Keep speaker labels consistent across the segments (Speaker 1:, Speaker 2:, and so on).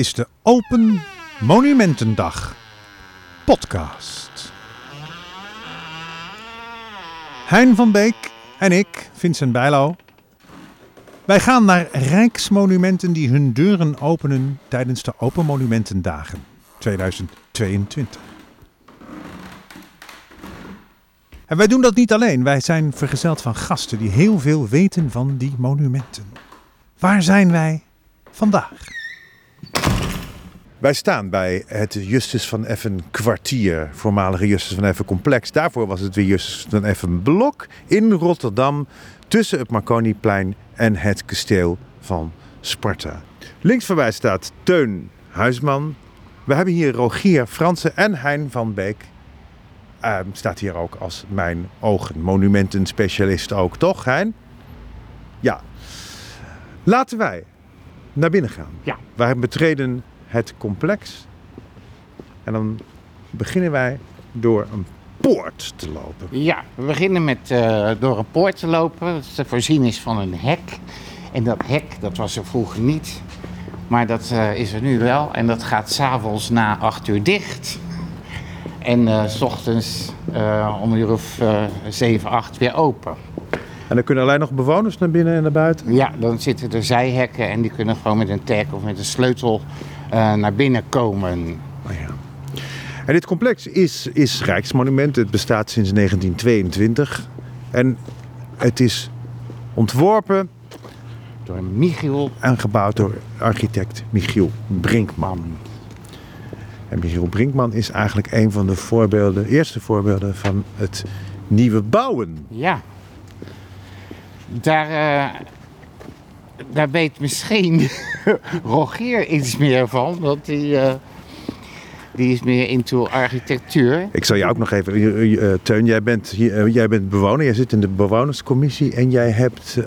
Speaker 1: is de Open Monumentendag podcast. Hein van Beek en ik, Vincent Bijlo. Wij gaan naar rijksmonumenten die hun deuren openen tijdens de Open Monumentendagen 2022. En wij doen dat niet alleen. Wij zijn vergezeld van gasten die heel veel weten van die monumenten. Waar zijn wij vandaag? Wij staan bij het Justus van Effen kwartier, voormalige Justus van Effen complex. Daarvoor was het weer Justus van Effen blok in Rotterdam, tussen het Marconiplein en het kasteel van Sparta. Links van mij staat Teun Huisman. We hebben hier Rogier Fransen en Hein van Beek. Ehm, staat hier ook als mijn ogen monumentenspecialist ook, toch Hein? Ja. Laten wij naar binnen gaan.
Speaker 2: Ja.
Speaker 1: Wij betreden het complex. En dan beginnen wij door een poort te lopen.
Speaker 2: Ja, we beginnen met eh, door een poort te lopen. Dat te voorzien is van een hek. En dat hek, dat was er vroeger niet. Maar dat eh, is er nu wel. En dat gaat s'avonds na 8 uur dicht. En eh, s ochtends om een uur of 7, 8 weer open.
Speaker 1: En dan kunnen alleen nog bewoners naar binnen en naar buiten.
Speaker 2: Ja, dan zitten er zijhekken en die kunnen gewoon met een tag of met een sleutel naar binnen komen.
Speaker 1: Oh ja. En dit complex is, is Rijksmonument. Het bestaat sinds 1922. En het is ontworpen
Speaker 2: Door Michiel
Speaker 1: en gebouwd door architect Michiel Brinkman. En Michiel Brinkman is eigenlijk een van de voorbeelden, eerste voorbeelden van het nieuwe bouwen.
Speaker 2: Ja. Daar, eh, daar weet misschien Rogier iets meer van, want die, eh, die is meer into architectuur.
Speaker 1: Ik zal je ook nog even, eh, Teun, jij bent, hier, jij bent bewoner, jij zit in de bewonerscommissie en jij hebt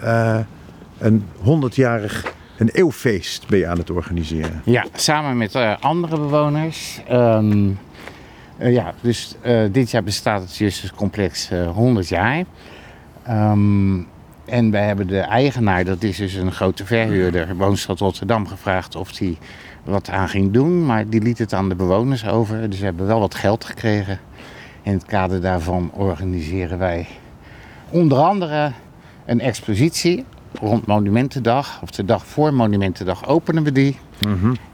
Speaker 1: een 100-jarig, een eeuwfeest ben je aan het organiseren.
Speaker 2: Ja, samen met andere bewoners. Ehm, eh, ja, dus dit jaar bestaat het Justuscomplex eh 100 jaar. Ehm, en wij hebben de eigenaar, dat is dus een grote verhuurder, Woonstad Rotterdam, gevraagd of hij wat aan ging doen. Maar die liet het aan de bewoners over. Dus we hebben wel wat geld gekregen. In het kader daarvan organiseren wij onder andere een expositie rond Monumentendag. Of de dag voor Monumentendag openen we die.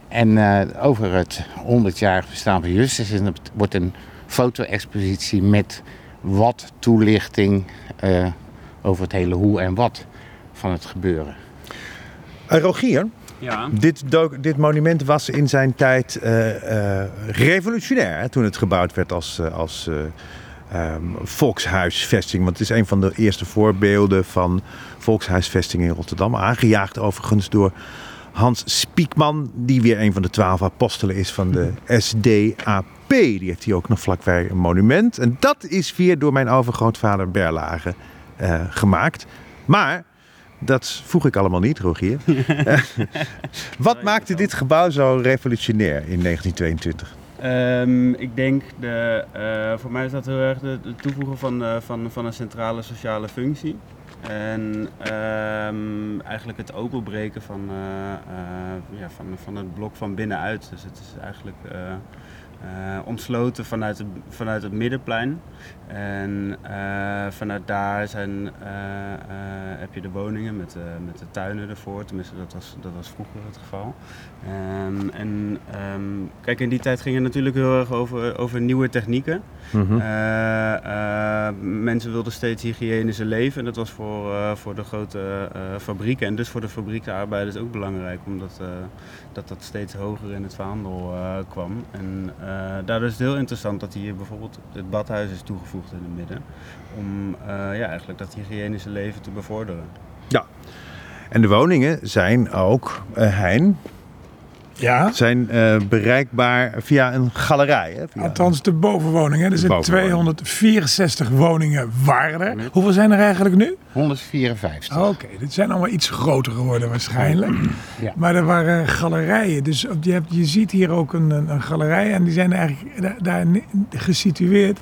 Speaker 2: En eh, over het 100-jarig bestaan van Justus en het wordt een foto-expositie met wat toelichting eh, over het hele hoe en wat van het gebeuren.
Speaker 1: Eh, Rogier,
Speaker 3: Ja,
Speaker 1: dit, dit monument was in zijn tijd eh, eh, revolutionair hè, toen het gebouwd werd als, als eh, ehm, volkshuisvesting. Want het is een van de eerste voorbeelden van volkshuisvesting in Rotterdam. Aangejaagd overigens door Hans Spiekman, die weer een van de twaalf apostelen is van de SDAP. Die heeft hier ook nog vlakbij een monument. En dat is weer door mijn overgrootvader Berlage eh, gemaakt. Maar dat vroeg ik allemaal niet, Rogier. Wat maakte dit gebouw zo revolutionair in 1922?
Speaker 3: Ehm, ik denk, de, eh, voor mij is dat heel erg de, de toevoegen van, eh, van, van een centrale sociale functie. En ehm, eigenlijk het openbreken van, eh, eh, ja, van, van het blok van binnenuit. Dus het is eigenlijk eh, eh, omsloten vanuit het, vanuit het middenplein. En eh, vanuit daar zijn, eh, heb je de woningen met, met de tuinen ervoor. Tenminste, dat was, dat was vroeger het geval. Ehm, en ehm, kijk, in die tijd ging het natuurlijk heel erg over, over nieuwe technieken. Eh, mensen wilden steeds hygiënischer leven en dat was voor, voor de grote fabrieken en dus voor de fabriekenarbeiders ook belangrijk, omdat dat, dat steeds hoger in het vaandel kwam. En daardoor is het heel interessant dat hier bijvoorbeeld het badhuis is toegevoegd in het midden, om eh, ja, eigenlijk dat hygiënische leven te bevorderen.
Speaker 1: Ja. En de woningen zijn ook, eh Hein,
Speaker 4: Ja,
Speaker 1: zijn eh, bereikbaar via een galerij. Hè? Via-
Speaker 4: althans de bovenwoningen. Er zijn
Speaker 1: bovenwoning.
Speaker 4: 264 woningen waren er. Hoeveel zijn er eigenlijk nu?
Speaker 2: 154.
Speaker 4: Oh, Oké, dit zijn allemaal iets groter geworden waarschijnlijk.
Speaker 2: Ja.
Speaker 4: Maar er waren galerijen. Dus je, hebt, je ziet hier ook een, een, een galerij. En die zijn eigenlijk da- daar ni- gesitueerd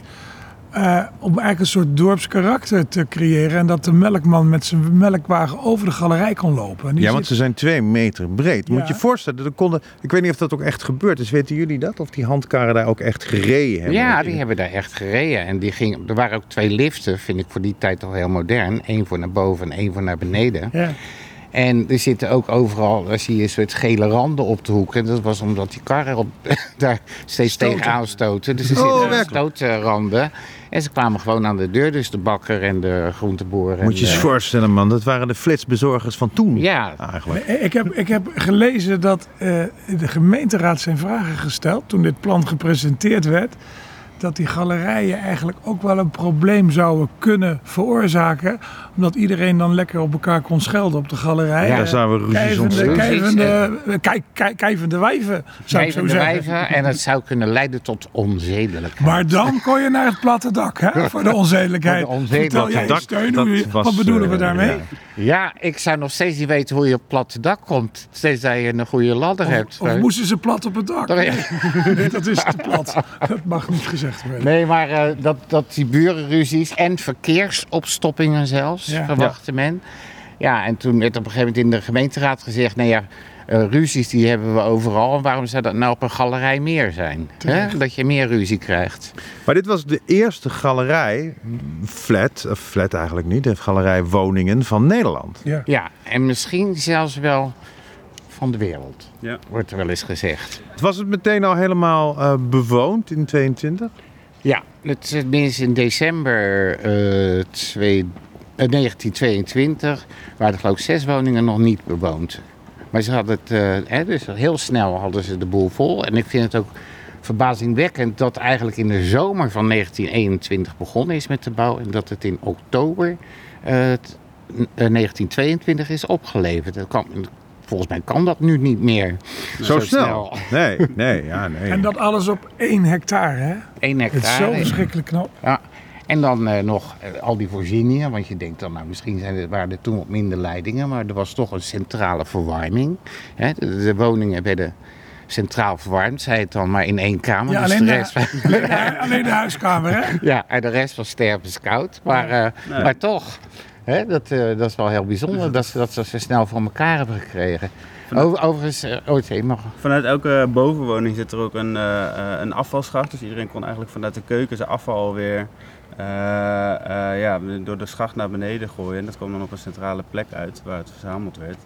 Speaker 4: eh, om eigenlijk een soort dorpskarakter te creëren. En dat de melkman met zijn melkwagen over de galerij kon lopen.
Speaker 1: Ja, want ze zijn twee meter breed. Moet je je voorstellen, er konden, ik weet niet of dat ook echt gebeurd is. Weten jullie dat? Of die handkarren daar ook echt gereden hebben?
Speaker 2: Ja, die hebben daar echt gereden. En die ging, er waren ook twee liften, vind ik voor die tijd toch heel modern. Eén voor naar boven en één voor naar beneden.
Speaker 4: ja.
Speaker 2: En er zitten ook overal, daar zie je een soort gele randen op de hoek. En dat was omdat die karren op, daar steeds
Speaker 4: Stoten.
Speaker 2: tegenaan stoten. Dus er
Speaker 1: Oh,
Speaker 2: zitten
Speaker 1: werkelijk?
Speaker 2: stootranden. En ze kwamen gewoon aan de deur, dus de bakker en de groenteboer. en
Speaker 1: Moet je eens
Speaker 2: de-
Speaker 1: voorstellen, man. Dat waren de flitsbezorgers van toen.
Speaker 2: Ja,
Speaker 1: Eigenlijk.
Speaker 4: Ik heb, ik heb gelezen dat eh, de gemeenteraad zijn vragen gesteld toen dit plan gepresenteerd werd. Dat die galerijen eigenlijk ook wel een probleem zouden kunnen veroorzaken. Omdat iedereen dan lekker op elkaar kon schelden op de galerij.
Speaker 2: Ja,
Speaker 1: Daar
Speaker 4: Eh,
Speaker 1: zouden we ruzies
Speaker 4: Kijvende,
Speaker 1: ontstaan.
Speaker 4: kijvende, eh, kijk, kijk, kijvende wijven, zou ik zo
Speaker 2: Kijvende
Speaker 4: zeggen.
Speaker 2: wijven. En het zou kunnen leiden tot onzedelijkheid.
Speaker 4: Maar dan kon je naar het platte dak, hè? Voor de onzedelijkheid.
Speaker 2: Voor de onzedelijkheid.
Speaker 1: Dak,
Speaker 4: Teun,
Speaker 1: dat
Speaker 4: hoe je-
Speaker 1: was,
Speaker 4: wat bedoelen we
Speaker 1: eh,
Speaker 4: daarmee?
Speaker 1: ja.
Speaker 2: Ja, ik zou nog steeds niet weten hoe je op platte dak komt. Steeds dat je een goede ladder hebt.
Speaker 4: Of, of moesten ze plat op het dak? Nee, dat is te plat. Dat mag niet gezegd worden.
Speaker 2: Nee, maar eh, dat, dat die burenruzies en verkeersopstoppingen zelfs,
Speaker 4: Ja.
Speaker 2: verwachtte men. Ja, en toen werd op een gegeven moment in de gemeenteraad gezegd... nou ja, eh, ruzies die hebben we overal. En waarom zou dat nou op een galerij meer zijn? Hè? Dat je meer ruzie krijgt.
Speaker 1: Maar dit was de eerste galerij, flat, of flat eigenlijk niet, de galerij woningen van Nederland.
Speaker 4: Ja.
Speaker 2: Ja, en misschien zelfs wel van de wereld,
Speaker 3: Ja.
Speaker 2: wordt er wel eens gezegd.
Speaker 1: Was het meteen al helemaal eh, bewoond in 22?
Speaker 2: Ja, het is tenminste in december eh, twee- eh, 1922 waren er geloof ik zes woningen nog niet bewoond. Maar ze hadden het, eh, hè, dus heel snel hadden ze de boel vol. En ik vind het ook verbazingwekkend dat eigenlijk in de zomer van 1921 begonnen is met de bouw. En dat het in oktober eh, t- eh, 1922 is opgeleverd. Dat kan, volgens mij kan dat nu niet meer.
Speaker 1: Zo, snel? Nee, nee, ja, nee.
Speaker 4: En dat alles op één hectare, hè?
Speaker 2: Eén
Speaker 4: Het is zo
Speaker 2: hectare.
Speaker 4: verschrikkelijk knap.
Speaker 2: Ja, en dan eh, nog eh, al die voorzieningen. Want je denkt dan, nou, misschien zijn er, waren er toen wat minder leidingen. Maar er was toch een centrale verwarming. Hè? De, de woningen werden centraal verwarmd, zei het dan, maar in één kamer.
Speaker 4: Ja,
Speaker 2: dus
Speaker 4: alleen
Speaker 2: de
Speaker 4: de,
Speaker 2: rest,
Speaker 4: alleen de huiskamer, hè?
Speaker 2: ja, en de rest was stervenskoud. Maar, eh,
Speaker 3: Nee.
Speaker 2: maar toch, dat, eh, dat is wel heel bijzonder dat ze dat zo snel voor elkaar hebben gekregen. Over, overigens, eh, oh, sorry, mag.
Speaker 3: Vanuit elke bovenwoning zit er ook een, eh, een afvalschacht. Dus iedereen kon eigenlijk vanuit de keuken zijn afval weer ja, door de schacht naar beneden gooien. En dat kwam dan op een centrale plek uit waar het verzameld werd.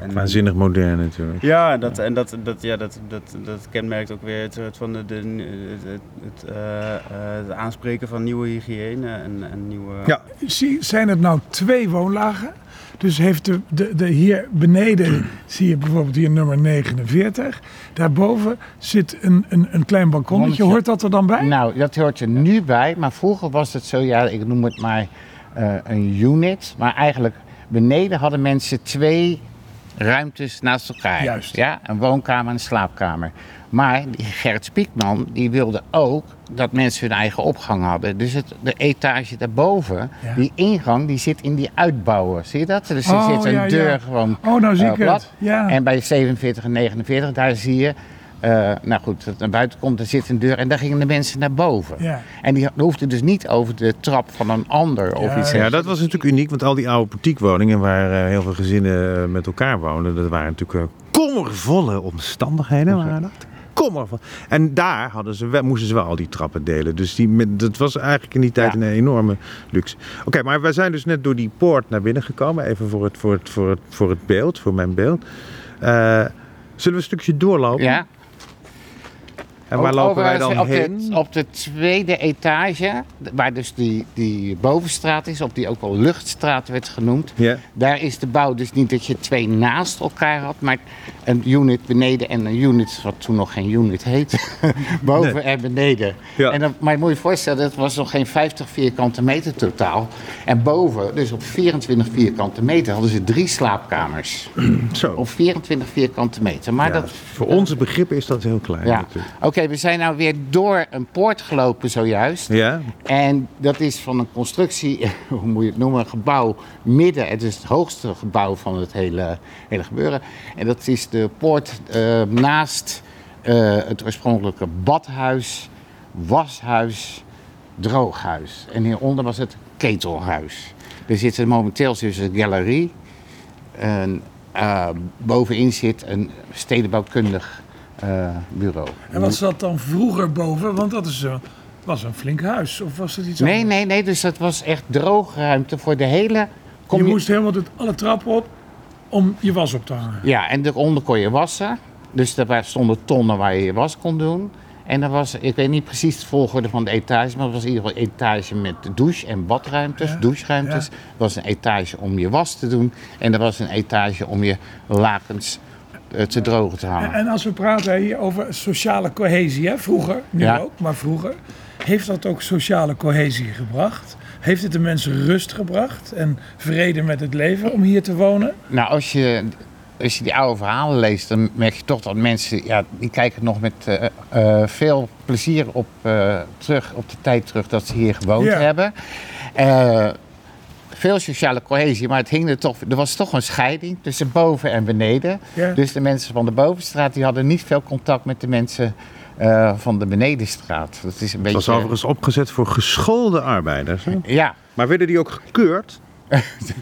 Speaker 3: En-
Speaker 1: Waanzinnig modern natuurlijk.
Speaker 3: Ja, en dat, en dat, dat, ja, dat, dat, dat kenmerkt ook weer het, het van de, de, het, het, eh, eh, het aanspreken van nieuwe hygiëne en, en nieuwe...
Speaker 1: Ja.
Speaker 4: Zijn het nou twee woonlagen? Dus heeft de, de, de hier beneden, zie je bijvoorbeeld hier nummer 49. Daarboven zit een, een, een klein balkonnetje. Hoort dat er dan bij?
Speaker 2: Nou, dat hoort er nu bij. Maar vroeger was het zo, ja, ik noem het maar eh, een unit. Maar eigenlijk beneden hadden mensen twee ruimtes naast elkaar.
Speaker 4: Juist.
Speaker 2: Ja, een woonkamer en een slaapkamer. Maar Gert Spiekman die wilde ook dat mensen hun eigen opgang hadden. Dus het, de etage daarboven,
Speaker 4: Ja.
Speaker 2: die ingang, die zit in die uitbouwen. Zie je dat? Dus er
Speaker 4: Oh,
Speaker 2: zit een
Speaker 4: ja, ja.
Speaker 2: deur gewoon
Speaker 4: Oh, nou zie
Speaker 2: eh,
Speaker 4: ik
Speaker 2: plat.
Speaker 4: het. Ja.
Speaker 2: En bij 47 en 49, daar zie je, eh, nou goed, dat naar buiten komt, er zit een deur en daar gingen de mensen naar boven.
Speaker 4: Ja.
Speaker 2: En die hoefden dus niet over de trap van een ander of
Speaker 4: Ja,
Speaker 2: iets.
Speaker 1: Ja, dat was natuurlijk uniek, want al die oude portiekwoningen waar eh, heel veel gezinnen eh, met elkaar woonden, dat waren natuurlijk kommervolle omstandigheden. Waren dat. Kommervol. En daar hadden ze wel, moesten ze wel al die trappen delen. Dus die, dat was eigenlijk in die tijd
Speaker 2: Ja.
Speaker 1: een enorme luxe. Oké, maar wij zijn dus net door die poort naar binnen gekomen. Even voor het, voor het, voor het, voor het beeld, voor mijn beeld. Eh, zullen we een stukje doorlopen?
Speaker 2: Ja.
Speaker 1: En waar lopen wij dan
Speaker 2: op
Speaker 1: heen?
Speaker 2: De, op de tweede etage, waar dus die, die bovenstraat is, op die ook wel luchtstraat werd genoemd.
Speaker 1: Ja.
Speaker 2: Daar is de bouw dus niet dat je twee naast elkaar had, maar een unit beneden en een unit, wat toen nog geen unit heet, boven
Speaker 1: Nee.
Speaker 2: en beneden.
Speaker 1: Ja.
Speaker 2: En dan, maar je moet je voorstellen, dat was nog geen 50 vierkante meter totaal. En boven, dus op 24 vierkante meter, hadden ze drie slaapkamers.
Speaker 1: Zo.
Speaker 2: Op 24 vierkante meter. Maar
Speaker 1: Ja,
Speaker 2: dat,
Speaker 1: voor onze begrippen is dat heel klein
Speaker 2: ja.
Speaker 1: natuurlijk.
Speaker 2: We zijn nou weer door een poort gelopen zojuist.
Speaker 1: Ja?
Speaker 2: En dat is van een constructie, hoe moet je het noemen, een gebouw midden. Het is het hoogste gebouw van het hele, hele gebeuren. En dat is de poort eh, naast eh, het oorspronkelijke badhuis, washuis, drooghuis. En hieronder was het ketelhuis. Er zit momenteel dus een galerie. En, eh, bovenin zit een stedenbouwkundig bureau.
Speaker 4: En wat zat dan vroeger boven? Want dat is, eh, was een flink huis. Of was het iets
Speaker 2: Nee,
Speaker 4: anders?
Speaker 2: nee, nee. Dus dat was echt droogruimte voor de hele... Kom
Speaker 4: je
Speaker 2: je-
Speaker 4: moest helemaal het, alle trappen op om je was op te hangen.
Speaker 2: Ja, en eronder kon je wassen. Dus waren- stonden tonnen waar je je was kon doen. En er was, ik weet niet precies de volgorde van de etage, maar het was in ieder geval een etage met douche- en badruimtes,
Speaker 4: Ja,
Speaker 2: doucheruimtes. Er was een etage om je was te doen. En er was een etage om je lakens eh, te drogen te
Speaker 4: En,
Speaker 2: hangen.
Speaker 4: en als we praten hier over sociale cohesie, hè? vroeger, nu
Speaker 2: Ja.
Speaker 4: ook, maar vroeger. Heeft dat ook sociale cohesie gebracht? Heeft het de mensen rust gebracht en vrede met het leven om hier te wonen?
Speaker 2: Nou, als je, als je die oude verhalen leest, dan merk je toch dat mensen, ja, die kijken nog met eh, eh, veel plezier op, eh, terug, op de tijd terug dat ze hier gewoond
Speaker 4: Ja.
Speaker 2: hebben. Veel sociale cohesie, maar het hing er toch, er was toch een scheiding tussen boven en beneden.
Speaker 4: Ja.
Speaker 2: Dus de mensen van de bovenstraat die hadden niet veel contact met de mensen eh, van de benedenstraat. Dat is een
Speaker 1: Het
Speaker 2: beetje.
Speaker 1: was overigens opgezet voor geschoolde arbeiders. Hè?
Speaker 2: Ja,
Speaker 1: Maar werden die ook gekeurd?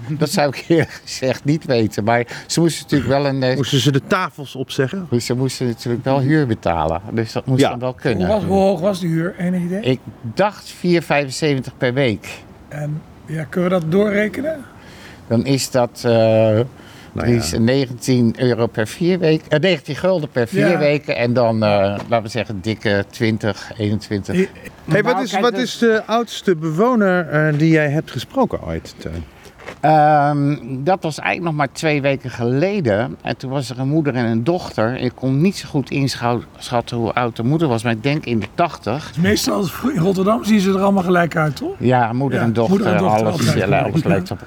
Speaker 2: dat zou ik eerlijk gezegd niet weten. Maar ze moesten natuurlijk wel een. eh,
Speaker 1: Moesten ze de tafels opzeggen?
Speaker 2: Dus ze moesten natuurlijk wel huur betalen. Dus dat moest
Speaker 1: Ja.
Speaker 2: dan wel
Speaker 4: Hoe,
Speaker 2: kunnen.
Speaker 4: was, hoe hoog was de huur? Enig idee?
Speaker 2: Ik dacht 4,75 per week.
Speaker 4: En ja, kunnen we dat doorrekenen?
Speaker 2: Dan is dat eh,
Speaker 1: Nou
Speaker 2: die is 19 euro per vier weken. eh, 19 gulden per vier
Speaker 4: Ja.
Speaker 2: weken. En dan, eh, laten we zeggen, dikke 20, 21.
Speaker 4: I-
Speaker 1: Hey, wat
Speaker 2: Nou,
Speaker 1: is, wat
Speaker 2: dat-
Speaker 1: is de oudste bewoner eh, die jij hebt gesproken ooit? Teun?
Speaker 2: Ehm, dat was eigenlijk nog maar twee weken geleden. En toen was er een moeder en een dochter. Ik kon niet zo goed inschatten hoe oud de moeder was, maar ik denk in de 80.
Speaker 4: Meestal in Rotterdam zien ze er allemaal gelijk uit, toch?
Speaker 2: Ja, moeder
Speaker 4: Ja,
Speaker 2: en dochter,
Speaker 4: moeder en dochter
Speaker 2: alles, alles lijkt op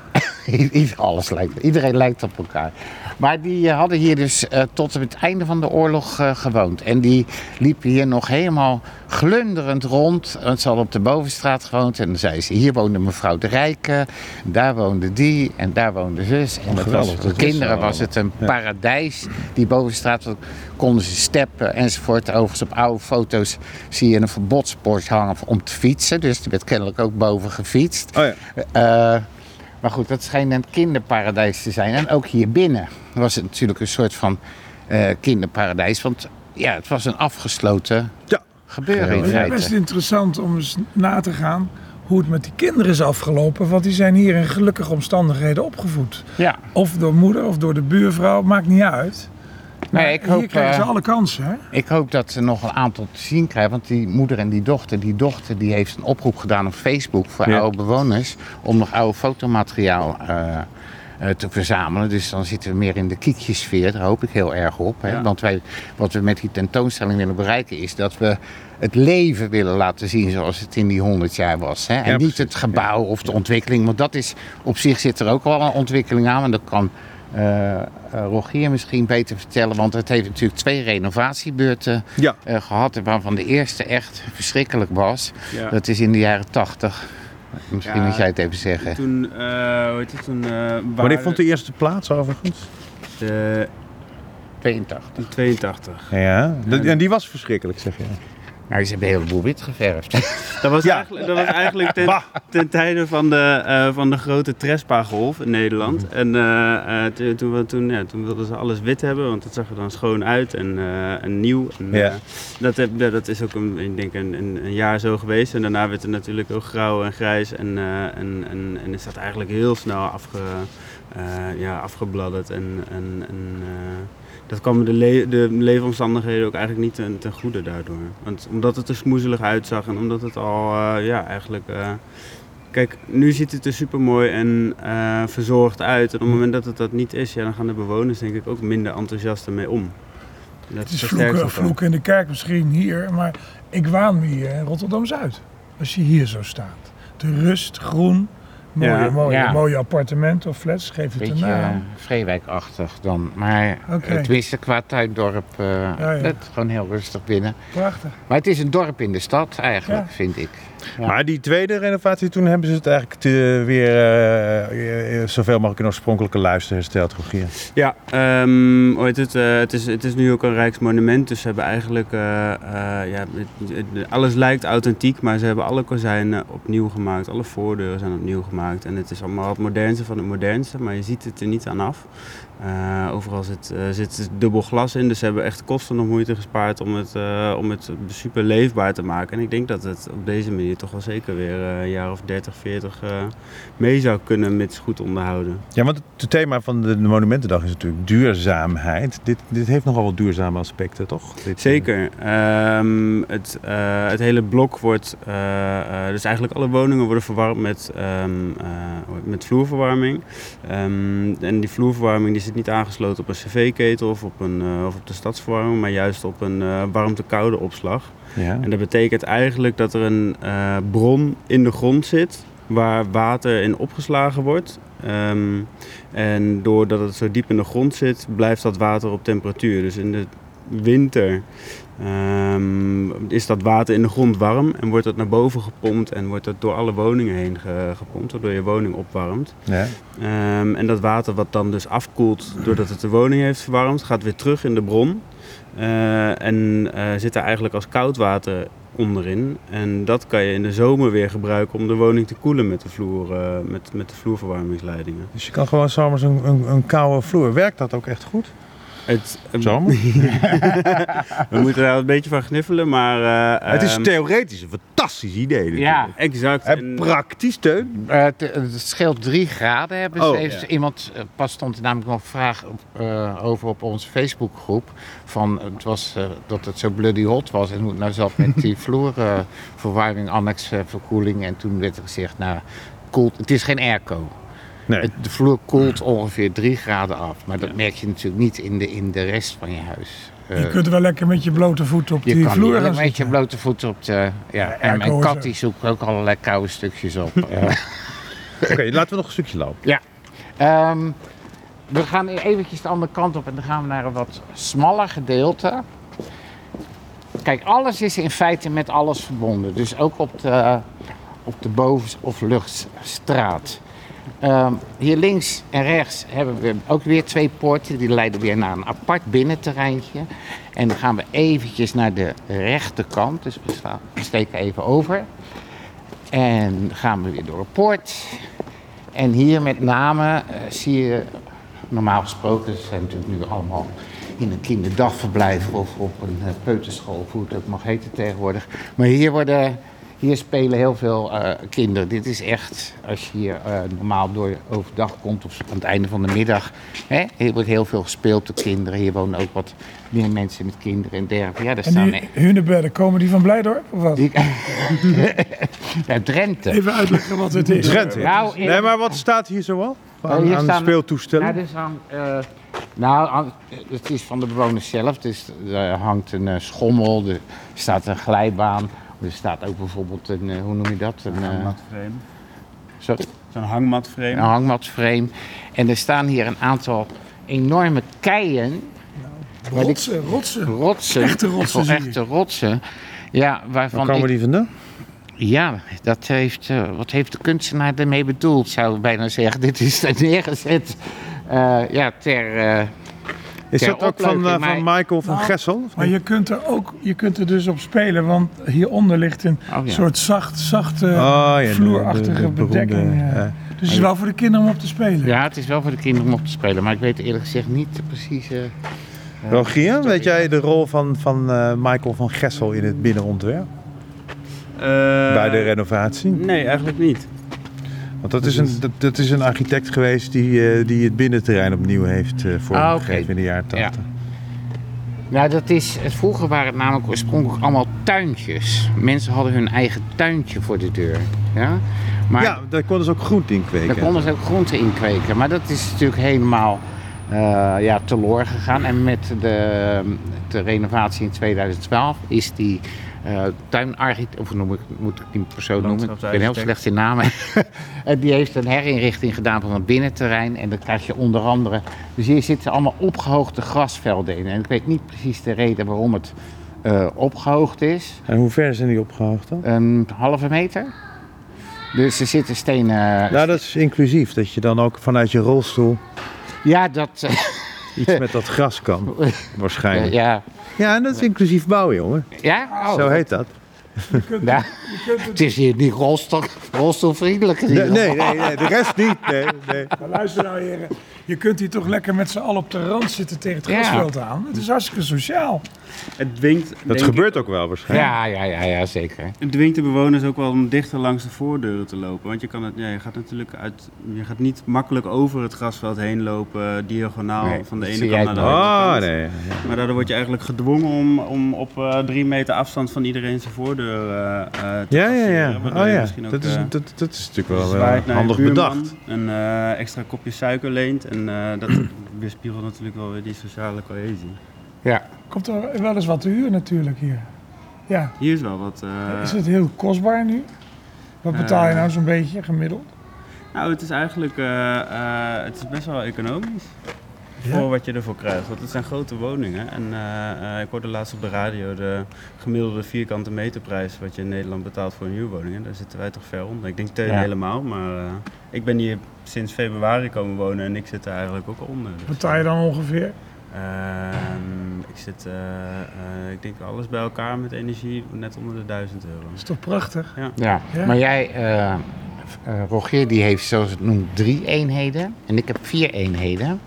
Speaker 2: alles lijkt, Iedereen lijkt op elkaar. Maar die eh, hadden hier dus eh, tot het einde van de oorlog eh, gewoond. En die liepen hier nog helemaal glunderend rond. Want ze hadden op de bovenstraat gewoond. En dan zei ze, hier woonde mevrouw de Rijke. Daar woonde die en daar woonde zus. En dat was, voor de kinderen was het een paradijs. Die bovenstraat konden ze steppen enzovoort. Overigens op oude foto's zie je een verbodsbord hangen om te fietsen. Dus er werd kennelijk ook boven gefietst.
Speaker 1: Oh ja.
Speaker 2: Maar goed, dat schijnt een kinderparadijs te zijn. En ook hier binnen was het natuurlijk een soort van eh, kinderparadijs. Want ja, het was een afgesloten
Speaker 1: Ja.
Speaker 2: gebeuren in
Speaker 4: Het is best interessant om eens na te gaan hoe het met die kinderen is afgelopen. Want die zijn hier in gelukkige omstandigheden opgevoed.
Speaker 2: Ja,
Speaker 4: Of door moeder of door de buurvrouw, maakt niet uit. Maar
Speaker 2: ik
Speaker 4: hier
Speaker 2: hoop,
Speaker 4: krijgen ze
Speaker 2: eh,
Speaker 4: alle kansen. Hè?
Speaker 2: ik hoop dat ze nog een aantal te zien krijgen. Want die moeder en die dochter, die dochter die heeft een oproep gedaan op Facebook voor
Speaker 1: Ja.
Speaker 2: oude bewoners. Om nog oude fotomateriaal eh, eh, te verzamelen. Dus dan zitten we meer in de kiekjesfeer. Daar hoop ik heel erg op. Hè?
Speaker 3: Ja.
Speaker 2: Want wij, wat we met die tentoonstelling willen bereiken is dat we het leven willen laten zien zoals het in die 100 jaar was. Hè? En
Speaker 1: Ja,
Speaker 2: niet het gebouw of de ontwikkeling. Want dat is op zich zit er ook wel een ontwikkeling aan. En dat kan eh, eh, Rogier misschien beter vertellen. Want het heeft natuurlijk twee renovatiebeurten
Speaker 1: Ja.
Speaker 2: eh, gehad. Waarvan de eerste echt verschrikkelijk was.
Speaker 3: Ja.
Speaker 2: Dat is in de jaren 80. Misschien
Speaker 3: Ja,
Speaker 2: moet jij het even zeggen.
Speaker 3: Toen, eh, hoe heet het, toen, eh,
Speaker 1: Wanneer vond de eerste plaats overigens?
Speaker 3: de
Speaker 2: 82.
Speaker 3: 82.
Speaker 1: Ja, en die was verschrikkelijk, zeg je.
Speaker 2: Nou, ze hebben een heleboel wit geverfd.
Speaker 3: Dat was,
Speaker 1: Ja.
Speaker 3: eigenlijk, dat was eigenlijk ten, ten tijde van de, eh, van de grote Trespa-golf in Nederland.
Speaker 1: Mhm.
Speaker 3: En eh, eh, toen, toen, we- toen, ja, toen wilden ze alles wit hebben, want dat zag er dan schoon uit en, eh, en nieuw. En,
Speaker 1: Ja.
Speaker 3: dat, heb, ja, dat is ook een, ik denk een, een, een jaar zo geweest. En daarna werd het natuurlijk ook grauw en grijs. En, eh, en, en, en is dat eigenlijk heel snel afge, eh, ja, afgebladderd. En, en, en, eh, dat kwam de, le- de leefomstandigheden ook eigenlijk niet ten, ten goede daardoor. Want omdat het er smoezelig uitzag en omdat het al, eh, ja, eigenlijk... eh, kijk, nu ziet het er super mooi en eh, verzorgd uit. En op het moment dat het dat niet is, ja, dan gaan de bewoners denk ik ook minder enthousiast ermee om. Dat
Speaker 4: Het is vloeken in de kerk misschien hier, maar ik waan me hier in Rotterdam-Zuid. Als je hier zo staat. De rust, groen, Mooie,
Speaker 3: Ja.
Speaker 4: mooie,
Speaker 2: Ja.
Speaker 4: mooie appartementen of flats, geef het een
Speaker 2: Beetje
Speaker 4: naam.
Speaker 2: Vreewijkachtig dan. Maar uh, tenminste qua tuindorp, uh,
Speaker 4: ja.
Speaker 2: het gewoon heel rustig binnen.
Speaker 4: Prachtig.
Speaker 2: Maar het is een dorp in de stad eigenlijk,
Speaker 4: Ja.
Speaker 2: vind ik. Ja.
Speaker 1: Maar die tweede renovatie, toen hebben ze het eigenlijk te, weer eh, eh, zoveel mogelijk in oorspronkelijke luister hersteld, Rogier.
Speaker 3: Ja, ehm, hoe heet het, eh, het, is, het is nu ook een Rijksmonument, dus ze hebben eigenlijk, ja, het- het- alles lijkt authentiek, maar ze hebben alle kozijnen opnieuw gemaakt, alle voordeuren zijn opnieuw gemaakt en het is allemaal het modernste van het modernste, maar je ziet het er niet aan af. Eh, overal zit, eh, zit dubbel glas in, dus ze hebben echt kosten nog moeite gespaard om het, eh, om het super leefbaar te maken. En ik denk dat het op deze manier toch wel zeker weer een jaar of 30, 40 eh, mee zou kunnen, mits goed onderhouden.
Speaker 1: Ja, want het thema van de, Monumentendag is natuurlijk duurzaamheid. Dit, dit heeft nogal wat duurzame aspecten, toch? Dit,
Speaker 3: Zeker. Ehm, het, het hele blok wordt, dus eigenlijk alle woningen worden verwarmd met, ehm, eh, met vloerverwarming. Ehm, en die vloerverwarming die zit niet aangesloten op een cv-ketel of, op een, eh, of op de stadsverwarming, maar juist op een eh, warmte-koude opslag.
Speaker 1: Ja.
Speaker 3: En dat betekent eigenlijk dat er een eh, bron in de grond zit waar water in opgeslagen wordt. Ehm, en doordat het zo diep in de grond zit, blijft dat water op temperatuur. Dus in de winter ehm, is dat water in de grond warm en wordt dat naar boven gepompt en wordt dat door alle woningen heen ge- gepompt, waardoor je woning opwarmt.
Speaker 1: Ja.
Speaker 3: Ehm, en dat water wat dan dus afkoelt doordat het de woning heeft verwarmd, gaat weer terug in de bron. Eh, en eh, zit daar eigenlijk als koud water onderin. En dat kan je in de zomer weer gebruiken om de woning te koelen met de, vloer, eh, met, met de vloerverwarmingsleidingen.
Speaker 1: Dus je kan gewoon zomers een, een, een koude vloer. Werkt dat ook echt goed?
Speaker 3: Het, eh,
Speaker 1: Zomer?
Speaker 3: we moeten daar een beetje van gniffelen, maar... eh,
Speaker 1: het is
Speaker 3: ehm,
Speaker 1: theoretisch een fantastisch idee. natuurlijk.
Speaker 2: Ja.
Speaker 3: Exact.
Speaker 1: En
Speaker 3: En-
Speaker 1: praktisch steun.
Speaker 2: Uh, het, het scheelt drie graden. Hebben ze.
Speaker 1: Oh,
Speaker 3: ja.
Speaker 2: iemand, uh, pas stond er namelijk nog een vraag op, uh, over op onze Facebookgroep. Van het was uh, dat het zo bloody hot was en hoe het nou zat met die vloerverwarming, annex uh, verkoeling. En toen werd er gezegd, nou, koelt, het is geen airco.
Speaker 1: Nee.
Speaker 2: Het, de vloer koelt ongeveer 3 graden af. Maar dat merk je natuurlijk niet in de, in de rest van je huis. Uh,
Speaker 4: je kunt wel lekker met je blote voeten op
Speaker 2: je
Speaker 4: die vloer gaan
Speaker 2: met je blote voeten op de... Ja, en mijn kat die zoekt ook allerlei koude stukjes op. Uh,
Speaker 1: Oké, laten we nog een stukje lopen.
Speaker 2: Ja. Ehm, we gaan eventjes de andere kant op en dan gaan we naar een wat smaller gedeelte. Kijk, alles is in feite met alles verbonden. Dus ook op de, op de boven- of luchtstraat. Ehm, hier links en rechts hebben we ook weer twee poorten. Die leiden weer naar een apart binnenterreintje. En dan gaan we eventjes naar de rechterkant. Dus we, steken even over. En gaan we weer door een poort. En hier met name uh, zie je, normaal gesproken, zijn natuurlijk nu allemaal in een kinderdagverblijf of op een uh, peuterschool, hoe het ook mag heten tegenwoordig. Maar hier, worden, hier spelen heel veel uh, kinderen. Dit is echt, als je hier normaal door overdag komt of aan het einde van de middag, hè, hier wordt heel veel gespeeld door kinderen. Hier wonen ook wat meer mensen met kinderen en dergelijke. Ja, daar
Speaker 4: En
Speaker 2: staan
Speaker 4: die hunebedden, komen die van Blijdorp of wat?
Speaker 2: die, ja, Drenthe.
Speaker 4: Even uitleggen wat het is.
Speaker 1: Drenthe.
Speaker 2: Nou,
Speaker 1: Nee, maar wat staat hier zoal? Aan,
Speaker 2: hier
Speaker 1: aan
Speaker 2: staan-
Speaker 1: speeltoestellen?
Speaker 2: Ja, dus aan, eh, nou, het is van de bewoners zelf. Dus er hangt een eh, schommel, er staat een glijbaan. Er staat ook bijvoorbeeld een, eh, hoe noem je dat? Een,
Speaker 3: Een
Speaker 2: eh,
Speaker 3: hangmatframe.
Speaker 2: sorry,
Speaker 3: Zo'n hangmatframe.
Speaker 2: een hangmatframe. En er staan hier een aantal enorme keien, die-
Speaker 4: Rotsen, rotsen.
Speaker 2: rotsen.
Speaker 4: Echte rotsen
Speaker 2: echte. Ja, waarvan
Speaker 1: Waar komen
Speaker 2: ik-
Speaker 1: die vandaan?
Speaker 2: Ja, dat heeft, eh, wat heeft de kunstenaar ermee bedoeld, zou ik bijna zeggen. Dit is er neergezet eh, ja, ter... eh,
Speaker 1: Is dat ook van, eh, van Michael van
Speaker 4: Nou,
Speaker 1: Gessel? of
Speaker 4: Maar je kunt er ook je kunt er dus op spelen, want hieronder ligt een
Speaker 2: Oh, ja.
Speaker 4: soort zacht, zachte,
Speaker 1: Oh, ja,
Speaker 4: vloerachtige
Speaker 1: de- de beroemde,
Speaker 4: bedekking. eh.
Speaker 1: ja.
Speaker 4: Dus het is wel voor de kinderen om op te spelen.
Speaker 2: ja, het is wel voor de kinderen om op te spelen. Maar ik weet eerlijk gezegd niet precies... eh,
Speaker 1: Rogier, weet jij de rol van, van eh, Michael van Gessel in het binnenontwerp?
Speaker 3: Eh,
Speaker 1: bij de renovatie?
Speaker 3: Nee, eigenlijk niet.
Speaker 1: Want dat is een, dat, dat is een architect geweest die, eh, die het binnenterrein opnieuw heeft eh vormgegeven
Speaker 2: Ah, oké.
Speaker 1: in de jaren
Speaker 2: Ja.
Speaker 1: 80.
Speaker 2: Nou, dat is, vroeger waren het namelijk oorspronkelijk allemaal tuintjes. Mensen hadden hun eigen tuintje voor de deur. Ja, maar
Speaker 1: Ja, daar konden ze ook groente in kweken.
Speaker 2: daar konden ze ook groenten in kweken. Maar dat is natuurlijk helemaal eh ja, teloor gegaan. En met de, de renovatie in 2012 is die eh tuinarchitect, of noem ik, moet ik die persoon noemen? Ik ben heel slecht in namen. En die heeft een herinrichting gedaan van het binnenterrein. En dan krijg je onder andere. Dus hier zitten allemaal opgehoogde grasvelden in. En ik weet niet precies de reden waarom het eh, opgehoogd is.
Speaker 1: En hoe ver zijn die opgehoogd dan?
Speaker 2: Een halve meter. Dus er zitten stenen.
Speaker 1: Nou, dat is inclusief. Dat je dan ook vanuit je rolstoel
Speaker 2: Ja, dat. eh,
Speaker 1: iets met dat gras kan. Waarschijnlijk.
Speaker 2: ja.
Speaker 1: Ja, en dat is inclusief bouwen, jongen.
Speaker 2: Ja? Oh,
Speaker 1: Zo heet dat.
Speaker 2: Het is hier niet rolstoel, rolstoelvriendelijk.
Speaker 1: Nee, nee, nee, nee, de rest niet. Nee, nee.
Speaker 4: Maar luister nou heren, je kunt hier toch lekker met z'n allen op de rand zitten tegen het
Speaker 2: Ja.
Speaker 4: grasveld aan. Het is hartstikke sociaal.
Speaker 3: Het dwingt,
Speaker 1: Dat gebeurt ook wel waarschijnlijk.
Speaker 2: Ja, ja, ja, ja, zeker.
Speaker 3: Het dwingt de bewoners ook wel om dichter langs de voordeuren te lopen. Want je, kan het, ja, je gaat natuurlijk uit, je gaat niet makkelijk over het grasveld heen lopen, diagonaal
Speaker 2: Nee,
Speaker 3: van de ene kant naar de andere
Speaker 1: Oh,
Speaker 3: kant.
Speaker 1: nee. ja.
Speaker 3: Maar daardoor word je eigenlijk gedwongen om, om op eh, drie meter afstand van iedereen zijn voordeur eh, eh, te
Speaker 1: Ja, ja,
Speaker 3: passeren.
Speaker 1: ja. Oh ja.
Speaker 3: ook,
Speaker 1: Dat is, dat, dat is natuurlijk wel
Speaker 3: naar
Speaker 1: handig bedacht.
Speaker 3: Een eh, extra kopje suiker leent en eh, dat weerspiegelt natuurlijk wel weer die sociale cohesie.
Speaker 2: Ja.
Speaker 4: Komt er wel eens wat te huur natuurlijk hier. Ja,
Speaker 3: Hier is wel wat... eh,
Speaker 4: is het heel kostbaar nu? Wat betaal je
Speaker 3: Eh.
Speaker 4: nou zo'n beetje gemiddeld?
Speaker 3: Nou, het is eigenlijk eh, eh, het is best wel economisch.
Speaker 4: Ja?
Speaker 3: Voor wat je ervoor krijgt. Want het zijn grote woningen. En eh, eh, ik hoorde laatst op de radio de gemiddelde vierkante meterprijs wat je in Nederland betaalt voor een huurwoning. En daar zitten wij toch ver onder. Ik denk Teun
Speaker 2: Ja.
Speaker 3: helemaal, maar eh, ik ben hier sinds februari komen wonen en ik zit er eigenlijk ook onder. Dus,
Speaker 4: Wat betaal je dan ongeveer?
Speaker 3: Ehm, ik zit, eh, eh, ik denk alles bij elkaar met energie net onder de 1000 euro.
Speaker 4: Dat is toch prachtig?
Speaker 2: Ja.
Speaker 4: Ja.
Speaker 2: Maar jij, eh eh, Rogier, die heeft zoals het noemt drie eenheden. En ik heb vier eenheden.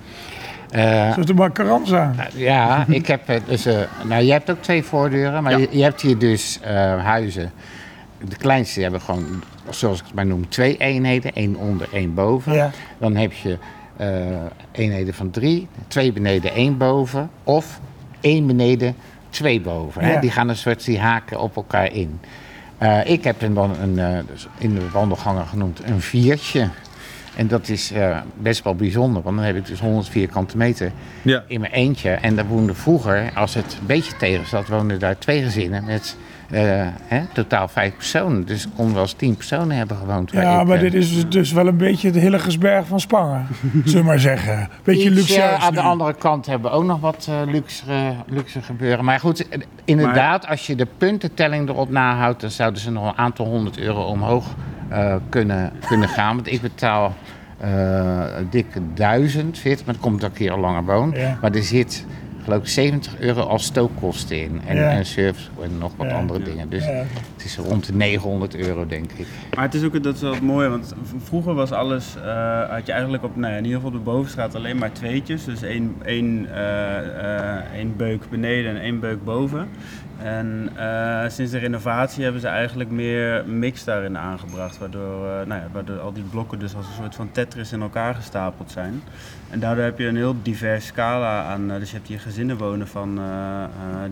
Speaker 2: Eh,
Speaker 4: er maar Carranza.
Speaker 2: ja, ik heb dus. eh, nou, jij hebt ook twee voordeuren, maar
Speaker 3: Ja.
Speaker 2: je, je hebt hier dus eh, huizen. De kleinste hebben gewoon, zoals ik het maar noem, twee eenheden. één onder, één boven.
Speaker 4: Ja.
Speaker 2: Dan heb je eenheden van drie, twee beneden, één boven. Of één beneden, twee boven. Hè? Die gaan een soort, die haken op elkaar in. Eh, ik heb hem dan een, eh, dus in de wandelgangen genoemd een viertje. En dat is eh, best wel bijzonder, want dan heb ik dus 100 vierkante meter
Speaker 1: Ja.
Speaker 2: in mijn eentje. En daar woonden vroeger, als het een beetje tegen zat, woonden daar twee gezinnen met eh, hè, totaal vijf personen. Dus ik kon wel eens tien personen hebben gewoond.
Speaker 4: Ja,
Speaker 2: ik,
Speaker 4: maar dit is dus- dus wel een beetje de Hillegersberg van Spangen. zullen we maar zeggen. Beetje
Speaker 2: Iets,
Speaker 4: luxueus
Speaker 2: eh, aan de andere kant hebben we ook nog wat eh, luxe, luxe gebeuren. Maar goed, inderdaad, als je de puntentelling erop nahoudt, dan zouden ze nog een aantal honderd euro omhoog eh, kunnen, kunnen gaan. Want ik betaal eh dikke duizend, maar dat komt dat ik hier al langer woon.
Speaker 4: Ja.
Speaker 2: Maar er zit geloof ik 70 euro als stookkosten in. En,
Speaker 4: Ja.
Speaker 2: en service en nog wat
Speaker 4: Ja.
Speaker 2: andere dingen. Dus
Speaker 4: Ja.
Speaker 2: het is rond de 900 euro, denk ik.
Speaker 3: Maar het is ook dat is wel het mooie, want vroeger was alles, eh, had je eigenlijk op, nou ja, in ieder geval op de bovenstraat alleen maar tweetjes. Dus één, één, eh, eh, één beuk beneden en één beuk boven. En eh, sinds de renovatie hebben ze eigenlijk meer mix daarin aangebracht. Waardoor, eh, nou ja, al die blokken dus als een soort van Tetris in elkaar gestapeld zijn. En daardoor heb je een heel divers scala aan. eh, dus je hebt hier gezinnen wonen van,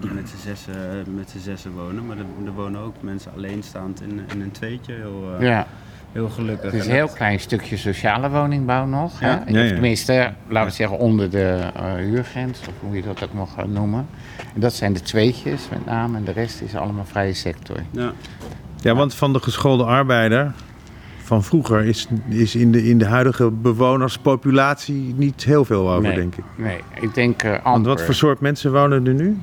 Speaker 3: die met z'n zessen, met wonen. Maar er, wonen ook mensen alleenstaand in, in een tweetje. Heel,
Speaker 2: Ja.
Speaker 3: Heel gelukkig.
Speaker 2: Het is
Speaker 3: En
Speaker 2: een heel klein stukje sociale woningbouw nog. Hè?
Speaker 3: Ja.
Speaker 1: Ja, ja.
Speaker 2: Tenminste, laten we zeggen onder de eh, huurgrens, of hoe je dat ook mag gaan noemen. En dat zijn de tweetjes met name en de rest is allemaal vrije sector.
Speaker 3: Ja.
Speaker 1: Ja, want van de geschoolde arbeider van vroeger is, is in, de, in de huidige bewonerspopulatie niet heel veel over,
Speaker 2: nee,
Speaker 1: denk ik.
Speaker 2: Nee, ik denk eh
Speaker 1: Want wat voor soort mensen wonen er nu?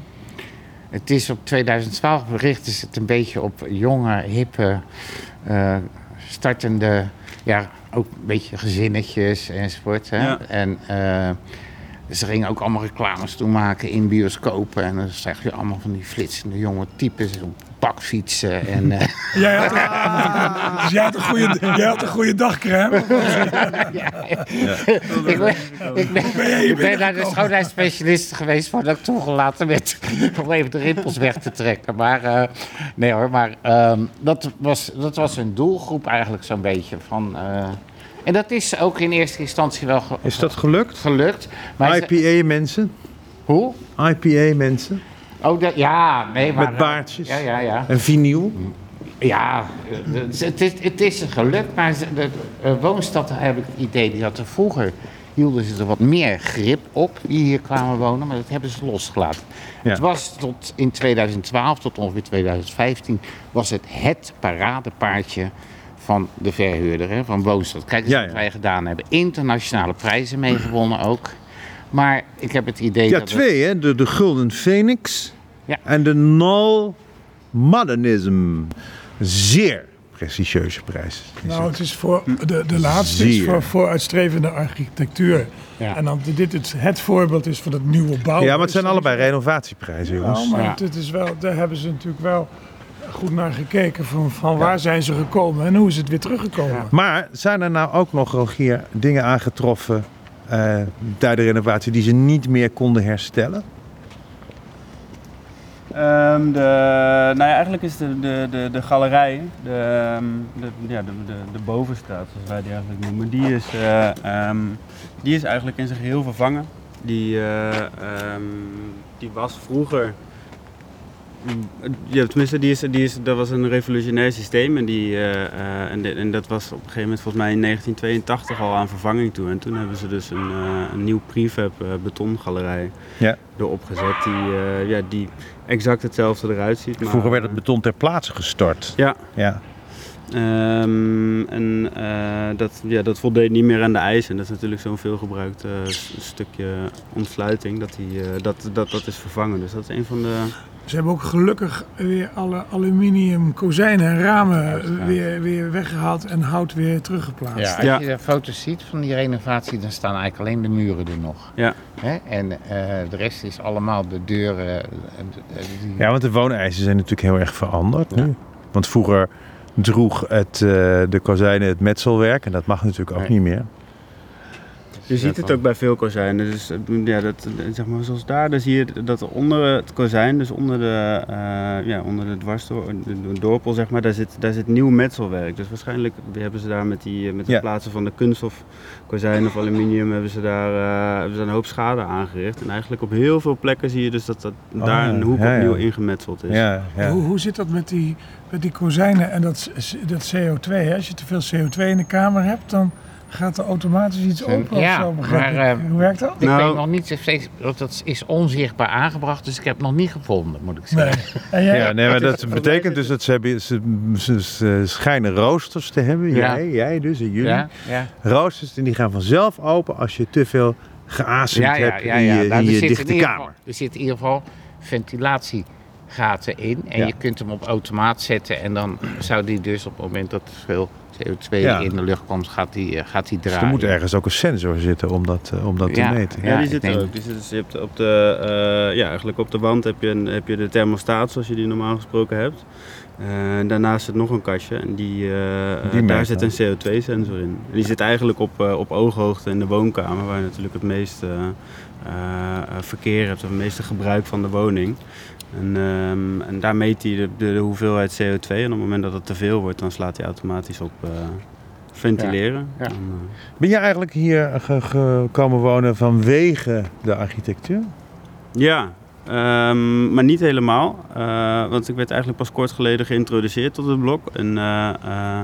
Speaker 2: Het is op 2012 bericht is het een beetje op jonge, hippe, eh, startende, ja, ook een beetje gezinnetjes enzovoort. Hè?
Speaker 3: Ja.
Speaker 2: En ze gingen ook allemaal reclames toen maken in bioscopen. En dan zag je allemaal van die flitsende jonge types op bakfietsen. En, eh,
Speaker 4: Jij had, een, dus jij had een goede, jij had een goede dagcrème.
Speaker 2: ik ben, ik ben,
Speaker 4: ben je hier
Speaker 2: ik ben naar de schoonheidsspecialist geweest voordat ik toegelaten werd om even de rimpels weg te trekken. Maar eh, nee hoor, maar ehm, dat, was, dat was een doelgroep eigenlijk zo'n beetje. Van, eh, en dat is ook in eerste instantie wel ge-
Speaker 1: Is dat gelukt?
Speaker 2: gelukt. Maar
Speaker 1: IPA-mensen?
Speaker 2: hoe?
Speaker 1: IPA-mensen?
Speaker 2: Oh, dat, ja, nee, maar...
Speaker 1: Met baardjes?
Speaker 2: Ja, ja, ja.
Speaker 1: En vinyl?
Speaker 2: Ja, het is, het is gelukt, maar de woonstad heb ik het idee, die had er vroeger hielden ze er wat meer grip op die hier kwamen wonen, maar dat hebben ze losgelaten.
Speaker 1: Ja.
Speaker 2: Het was tot in 2012, tot ongeveer 2015, was het het paradepaardje van de verhuurder, hè, van Woonstad. Kijk eens
Speaker 1: Ja,
Speaker 2: wat
Speaker 1: ja.
Speaker 2: wij gedaan hebben. Internationale prijzen meegewonnen ook. Maar ik heb het idee
Speaker 1: Ja,
Speaker 2: dat... het-
Speaker 1: twee hè. De, de Gulden Phoenix
Speaker 2: Ja.
Speaker 1: en de Null Modernism. Zeer prestigieuze prijs.
Speaker 4: Nou,
Speaker 1: het.
Speaker 4: is voor de, de laatste is voor vooruitstrevende architectuur.
Speaker 2: Ja.
Speaker 4: En dan dit het, het voorbeeld is van het nieuwe bouwen.
Speaker 1: ja, maar het zijn allebei renovatieprijzen, jongens.
Speaker 4: Nou, maar
Speaker 2: Ja.
Speaker 4: het is wel, daar hebben ze natuurlijk wel goed naar gekeken van, van waar zijn ze gekomen en hoe is het weer teruggekomen.
Speaker 1: Maar zijn er nou ook nog, Rogier, dingen aangetroffen eh bij de renovatie die ze niet meer konden herstellen?
Speaker 3: Ehm, de, nou ja, eigenlijk is de, de, de, de galerij, de, ehm, de, ja, de, de, de bovenstraat zoals wij die eigenlijk noemen, die is, eh, ehm, die is eigenlijk in zijn geheel vervangen. Die, eh, ehm, die was vroeger, ja, tenminste die is, die is, dat was een revolutionair systeem en, die, eh, eh, en, en dat was op een gegeven moment volgens mij in 1982 al aan vervanging toe. En toen hebben ze dus een, eh, een nieuw prefab betongalerij
Speaker 1: Ja.
Speaker 3: erop gezet die, ja, die exact hetzelfde eruit ziet. Maar,
Speaker 1: Vroeger werd het beton ter plaatse gestort.
Speaker 3: Ja,
Speaker 1: Ja.
Speaker 3: ehm, en dat, ja, dat voldeed niet meer aan de eisen. En dat is natuurlijk zo'n veelgebruikt stukje ontsluiting, dat, die, dat, dat, dat is vervangen. Dus dat is een van de...
Speaker 4: Ze hebben ook gelukkig weer alle aluminium kozijnen en ramen weer, weer weggehaald en hout weer teruggeplaatst.
Speaker 2: Ja, als
Speaker 3: Ja.
Speaker 2: je de foto's ziet van die renovatie, dan staan eigenlijk alleen de muren er nog.
Speaker 3: Ja,
Speaker 2: Hè? En eh, de rest is allemaal de deuren. eh, die-
Speaker 1: ja, want de wooneisen zijn natuurlijk heel erg veranderd
Speaker 2: Ja.
Speaker 1: nu. Want vroeger droeg het, eh, de kozijnen het metselwerk en dat mag natuurlijk ook
Speaker 2: Nee.
Speaker 1: niet meer.
Speaker 3: Je ziet het ook bij veel kozijnen. Dus ja, dat, zeg maar, zoals daar, dan zie je dat onder het kozijn, dus onder de, eh, ja, onder de dwarsdoor, de, de dorpel, zeg maar, daar zit, daar zit nieuw metselwerk. Dus waarschijnlijk hebben ze daar met, die, eh, met het
Speaker 1: Ja.
Speaker 3: plaatsen van de kunststof kozijn of aluminium, hebben ze daar eh, hebben ze daar een hoop schade aangericht. En eigenlijk op heel veel plekken zie je dus dat, dat
Speaker 1: Oh,
Speaker 3: daar een hoek
Speaker 1: Ja, ja.
Speaker 3: opnieuw ingemetseld is.
Speaker 1: Ja, ja.
Speaker 4: Hoe, hoe zit dat met die, met die kozijnen en dat, dat CO2? Hè? Als je te veel CO2 in de kamer hebt, dan gaat er automatisch iets
Speaker 2: En-
Speaker 4: open
Speaker 2: ja,
Speaker 4: of zo.
Speaker 2: maar, eh,
Speaker 4: Hoe werkt dat?
Speaker 2: Ik
Speaker 3: Nou-
Speaker 2: weet nog niet, steeds- dat dat is onzichtbaar aangebracht, dus ik heb het nog niet gevonden, moet ik zeggen.
Speaker 4: Nee. En jij?
Speaker 1: Ja, nee, maar
Speaker 2: Het
Speaker 1: dat betekent dus dat ze, hebben, ze, ze, ze schijnen roosters te hebben.
Speaker 2: Ja.
Speaker 1: Jij, jij dus en jullie.
Speaker 2: Ja, ja.
Speaker 1: Roosters en die gaan vanzelf open als je te veel
Speaker 2: Ja, ja,
Speaker 1: hebt
Speaker 2: ja,
Speaker 1: in
Speaker 2: ja.
Speaker 1: je,
Speaker 2: Nou,
Speaker 1: in
Speaker 2: er
Speaker 1: je
Speaker 2: zit in
Speaker 1: dichte
Speaker 2: ieder
Speaker 1: kamer.
Speaker 2: geval- er zit in ieder geval ventilatiegaten in. En
Speaker 1: Ja.
Speaker 2: je kunt hem op automaat zetten. En dan zou die dus op het moment dat er veel CO2
Speaker 1: Ja.
Speaker 2: in de lucht komt, gaat die, eh, gaat die
Speaker 1: Dus
Speaker 2: draaien.
Speaker 1: er moet ergens ook een sensor zitten om dat, eh, om dat
Speaker 2: Ja.
Speaker 1: te meten.
Speaker 3: Ja,
Speaker 2: Ja,
Speaker 3: die zit er ook. Die zit, dus je hebt op de, eh, ja, eigenlijk op de wand heb je, een, heb je de thermostaat zoals je die normaal gesproken hebt. En daarnaast zit nog een kastje en die,
Speaker 1: Die
Speaker 3: daar zit een CO2-sensor in. En die zit eigenlijk op, eh, op ooghoogte in de woonkamer, waar je natuurlijk het meeste eh, verkeer hebt, of het meeste gebruik van de woning. En, ehm, en daar meet hij de, de, de hoeveelheid CO2 en op het moment dat het te veel wordt, dan slaat hij automatisch op eh, ventileren.
Speaker 2: Ja.
Speaker 3: En, eh,
Speaker 1: Ben je eigenlijk hier ge- gekomen wonen vanwege de architectuur?
Speaker 3: Ja, ehm, maar niet helemaal. Eh, want ik werd eigenlijk pas kort geleden geïntroduceerd tot het blok. En eh, eh,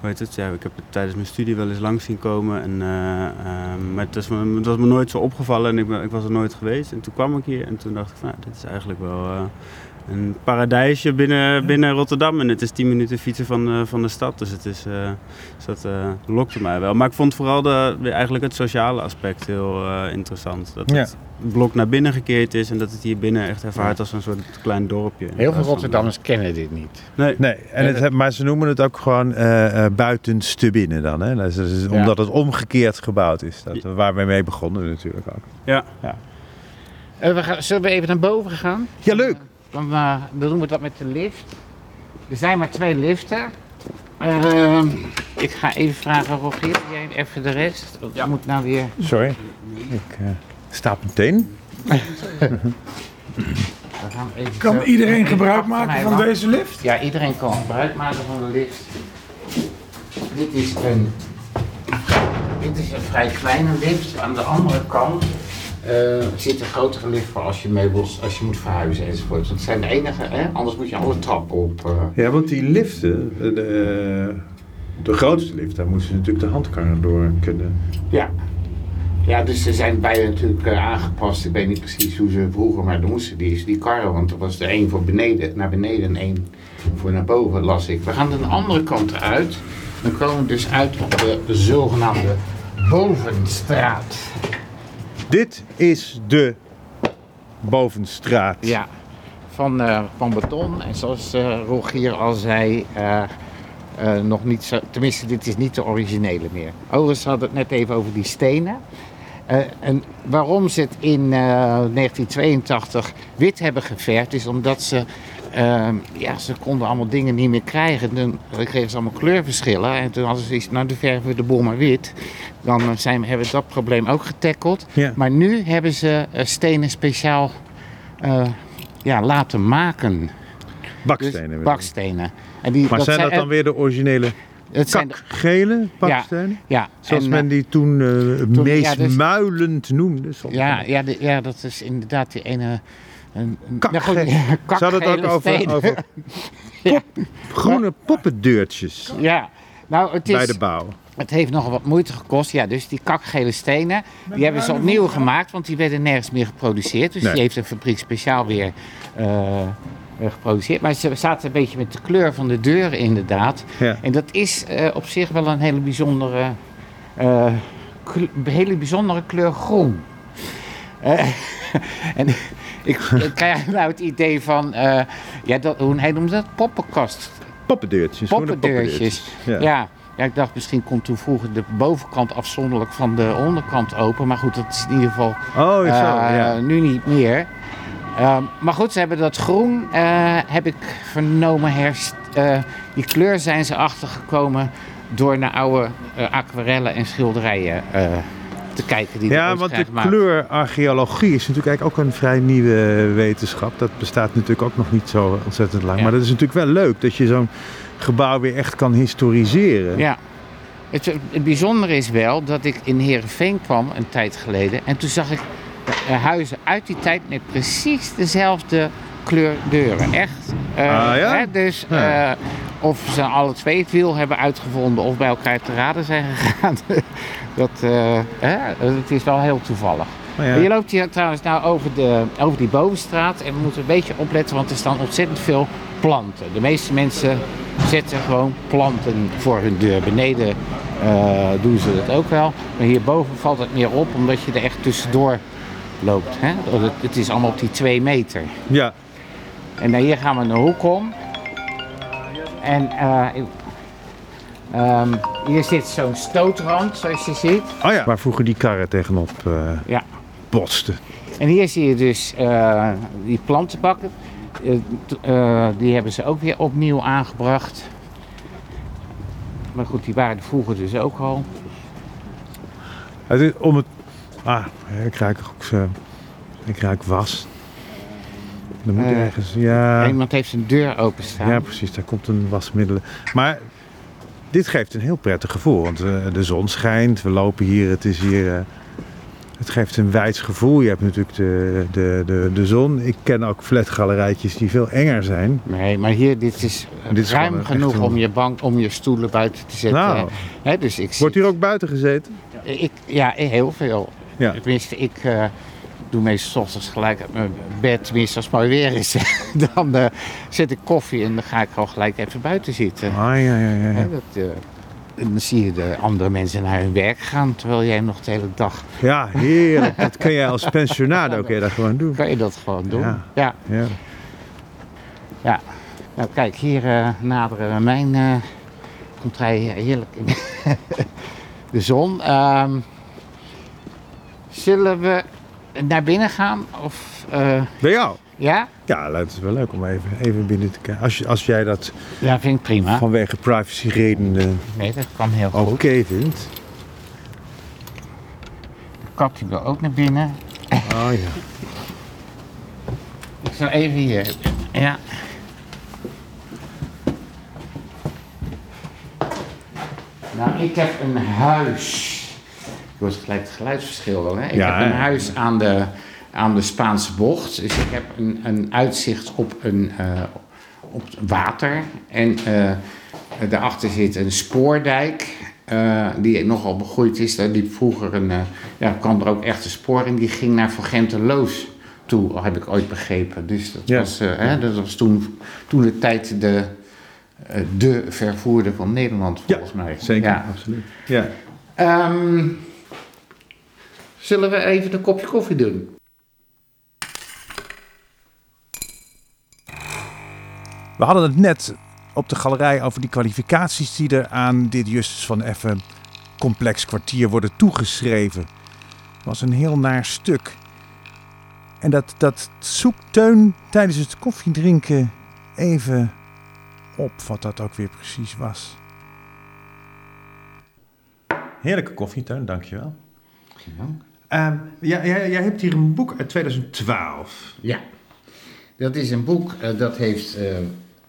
Speaker 3: hoe heet het? Ja, ik heb het tijdens mijn studie wel eens langs zien komen. En, eh, ehm, maar het, is me, was me nooit zo opgevallen en ik, ik was er nooit geweest. En toen kwam ik hier en toen dacht ik nou, dit is eigenlijk wel een paradijsje binnen, binnen Rotterdam. En het is 10 minuten fietsen van, eh, van de stad. Dus, het is, eh, dus dat eh, lokte mij wel. Maar ik vond vooral de, eigenlijk het sociale aspect heel eh, interessant. Dat
Speaker 1: Ja.
Speaker 3: het blok naar binnen gekeerd is en dat het hier binnen echt ervaart als een soort klein dorpje.
Speaker 2: Heel veel Rotterdammers kennen dit niet.
Speaker 3: Nee.
Speaker 1: Nee, en het, maar ze noemen het ook gewoon eh eh, buitenste binnen dan. Hè? Dat is,
Speaker 2: Ja.
Speaker 1: Omdat het omgekeerd gebouwd is. Dat, waar we mee begonnen natuurlijk ook.
Speaker 3: Ja.
Speaker 2: Eh, we gaan, zullen we even naar boven gaan?
Speaker 1: Ja, leuk.
Speaker 2: Dan, eh, dan doen we dat met de lift. Er zijn maar twee liften. Ehm, ik ga even vragen, Rogier, jij even de rest? Want ja. moet nou weer...
Speaker 1: Sorry. Ik eh, sta meteen.
Speaker 2: we gaan even
Speaker 4: Kan
Speaker 2: zo-
Speaker 4: iedereen
Speaker 2: even
Speaker 4: gebruik maken van
Speaker 2: lang.
Speaker 4: deze lift?
Speaker 2: Ja, iedereen kan gebruik maken van de lift. Dit is een, dit is een vrij kleine lift. Aan de andere kant eh, zit een grotere lift voor als je meubels, als je moet verhuizen enzovoort. Dat zijn de enige, hè? anders moet je alle trappen op. eh.
Speaker 1: Ja, want die liften, eh, de, de grootste lift, daar moeten ze natuurlijk de handkarren door kunnen.
Speaker 2: Ja. Ja, dus er zijn beide natuurlijk aangepast. Ik weet niet precies hoe ze vroeger, maar dan moesten die, die karren. Want er was er één voor beneden, naar beneden en één voor naar boven, las ik. We gaan de andere kant uit. Dan komen we dus uit op de zogenaamde Bovenstraat.
Speaker 1: Dit is de Bovenstraat.
Speaker 2: Ja, van, eh, van beton. En zoals eh Rogier al zei, eh, nog niet zo, tenminste dit is niet de originele meer. Overigens hadden het net even over die stenen. En waarom ze het in eh, 1982 wit hebben geverfd is omdat ze, eh, ja, ze konden allemaal dingen niet meer krijgen. Dan kregen ze allemaal kleurverschillen en toen hadden ze iets, nou dan verven we de boel maar wit. Dan eh, zijn, hebben we dat probleem ook getackeld.
Speaker 1: Ja.
Speaker 2: Maar nu hebben ze eh, stenen speciaal eh, ja, laten maken. Dus
Speaker 1: Bakstenen. ik.
Speaker 2: bakstenen. En die,
Speaker 1: Maar zijn dat dan weer de originele
Speaker 2: het zijn,
Speaker 1: kakgele bakstenen?
Speaker 2: ja,
Speaker 1: Zoals
Speaker 2: en,
Speaker 1: men die toen
Speaker 2: toen- ja, dus-
Speaker 1: meesmuilend noemde. soms.
Speaker 2: Ja, ja, de- ja, dat is inderdaad die ene. Een, een,
Speaker 1: Kakge-
Speaker 2: nou goed,
Speaker 1: Ze hadden het ook over, over pop- groene poppendeurtjes
Speaker 2: Ja, nou, het,
Speaker 1: bij
Speaker 2: is,
Speaker 1: de bouw.
Speaker 2: het heeft nogal wat moeite gekost. Ja, dus die kakgele stenen, die hebben ze opnieuw gemaakt, want die werden nergens meer geproduceerd. Dus
Speaker 1: Nee.
Speaker 2: die heeft een fabriek speciaal weer eh, eh, geproduceerd. Maar ze zaten een beetje met de kleur van de deuren, inderdaad.
Speaker 1: Ja.
Speaker 2: En dat is eh, op zich wel een hele bijzondere, hele bijzondere kleur groen. Eh, en ik, ik krijg nou het idee van, eh, ja, dat, hoe hij noemt dat? Poppenkast.
Speaker 1: Poppendeurtjes.
Speaker 2: Poppendeurtjes.
Speaker 1: Ja.
Speaker 2: Ja. Ja. ik dacht misschien komt toen vroeger de bovenkant afzonderlijk van de onderkant open. Maar goed, dat is in ieder geval
Speaker 1: Oh,
Speaker 2: eh,
Speaker 1: ja.
Speaker 2: nu niet meer. Ehm, maar goed, ze hebben dat groen, heb ik vernomen, herst, die kleur zijn ze achtergekomen door naar oude aquarellen en schilderijen te kijken. Die
Speaker 1: Ja, want de kleurarcheologie is natuurlijk eigenlijk ook een vrij nieuwe wetenschap. Dat bestaat natuurlijk ook nog niet zo ontzettend lang.
Speaker 2: Ja.
Speaker 1: Maar dat is natuurlijk wel leuk dat je zo'n gebouw weer echt kan historiseren.
Speaker 2: Ja. Het, het bijzondere is wel dat ik in Heerenveen kwam een tijd geleden. En toen zag ik huizen uit die tijd met precies dezelfde kleur deuren. Echt. Eh,
Speaker 1: Ah, ja?
Speaker 2: hè, dus
Speaker 1: Ja.
Speaker 2: eh, of ze alle twee het wiel hebben uitgevonden of bij elkaar te raden zijn gegaan. dat, eh, hè, het is wel heel toevallig.
Speaker 1: Ja.
Speaker 2: Je loopt hier trouwens nou over, de, over die bovenstraat en we moeten een beetje opletten, want er staan ontzettend veel planten. De meeste mensen zetten gewoon planten voor hun deur. Beneden eh, doen ze dat ook wel, maar hierboven valt het meer op omdat je er echt tussendoor loopt. Hè? Het, het is allemaal op die twee meter.
Speaker 1: Ja.
Speaker 2: En dan hier gaan we een hoek om. En eh, ehm, hier zit zo'n stootrand, zoals je ziet.
Speaker 1: Oh ja. Waar vroeger die karren tegenop eh
Speaker 2: Ja.
Speaker 1: botsten.
Speaker 2: En hier zie je dus eh, die plantenbakken. Die hebben ze ook weer opnieuw aangebracht. Maar goed, die waren er vroeger dus ook al.
Speaker 1: Het is om het... Ah, ik ruik ook zo... Ik ruik was. Er moet
Speaker 2: Eh,
Speaker 1: ergens... Ja,
Speaker 2: Iemand heeft zijn deur openstaan.
Speaker 1: ja, precies. Daar komt een wasmiddelen. Maar dit geeft een heel prettig gevoel. Want eh, de zon schijnt. We lopen hier. Het is hier... eh, het geeft een wijds gevoel. Je hebt natuurlijk de, de, de, de zon. Ik ken ook flatgalerijtjes die veel enger zijn.
Speaker 2: Nee, maar hier, dit is,
Speaker 1: Dit is
Speaker 2: ruim genoeg
Speaker 1: een-
Speaker 2: om je bank, om je stoelen buiten te zetten.
Speaker 1: Nou.
Speaker 2: Dus ik
Speaker 1: Wordt
Speaker 2: zit-
Speaker 1: hier ook buiten gezeten?
Speaker 2: Ik, ja, heel veel.
Speaker 1: Ja.
Speaker 2: Tenminste, ik doe meestal 's ochtends gelijk uit mijn bed, tenminste als het mooi weer is. dan eh, zet ik koffie en dan ga ik al gelijk even buiten zitten.
Speaker 1: Ah, ja, ja, ja.
Speaker 2: dat, eh, en dan zie je de andere mensen naar hun werk gaan, terwijl jij nog de hele dag...
Speaker 1: Ja, heerlijk. Dat kun jij als pensionado kun je dat gewoon doen.
Speaker 2: Kan je dat gewoon doen.
Speaker 1: Ja.
Speaker 2: Ja.
Speaker 1: Ja.
Speaker 2: ja. Nou kijk, hier eh, naderen we mijn... eh komt hij heerlijk in de zon. Ehm, zullen we naar binnen gaan? Of, eh,
Speaker 1: Bij jou?
Speaker 2: ja?
Speaker 1: Ja, het is wel leuk om even, even binnen te kijken. Als, als jij dat
Speaker 2: Ja, vind ik prima.
Speaker 1: vanwege privacyredenen
Speaker 2: Nee, dat kan heel
Speaker 1: oké
Speaker 2: goed.
Speaker 1: vindt.
Speaker 2: De kat die wil ook naar binnen.
Speaker 1: Oh ja.
Speaker 2: Ik zal even hier. Ja. Nou, ik heb een huis. Je hoort gelijk het geluidsverschil wel, hè? Ik
Speaker 1: Ja,
Speaker 2: heb een huis aan de, aan de Spaanse bocht. Dus ik heb een, een uitzicht op, een, eh, op het water. En eh, daarachter zit een spoordijk. eh, die nogal begroeid is. Daar liep vroeger een, ja, kwam er ook echt een spoor in. Die ging naar Forgenteloos toe, heb ik ooit begrepen. Dus dat,
Speaker 1: Ja.
Speaker 2: was, hè, dat was toen, toen de tijd de, de vervoerder van Nederland, volgens mij.
Speaker 1: Zeker,
Speaker 2: Ja.
Speaker 1: absoluut. Ja.
Speaker 2: Ehm, zullen we even een kopje koffie doen?
Speaker 1: We hadden het net op de galerij over die kwalificaties die er aan dit Justus van Effen complex kwartier worden toegeschreven. Het was een heel naar stuk. En dat, dat zoekt Teun tijdens het koffiedrinken even op wat dat ook weer precies was. Heerlijke koffie, Teun, dankjewel. Um, ja, jij, jij hebt hier een boek uit 2012.
Speaker 2: Ja, dat is een boek eh, dat heeft eh,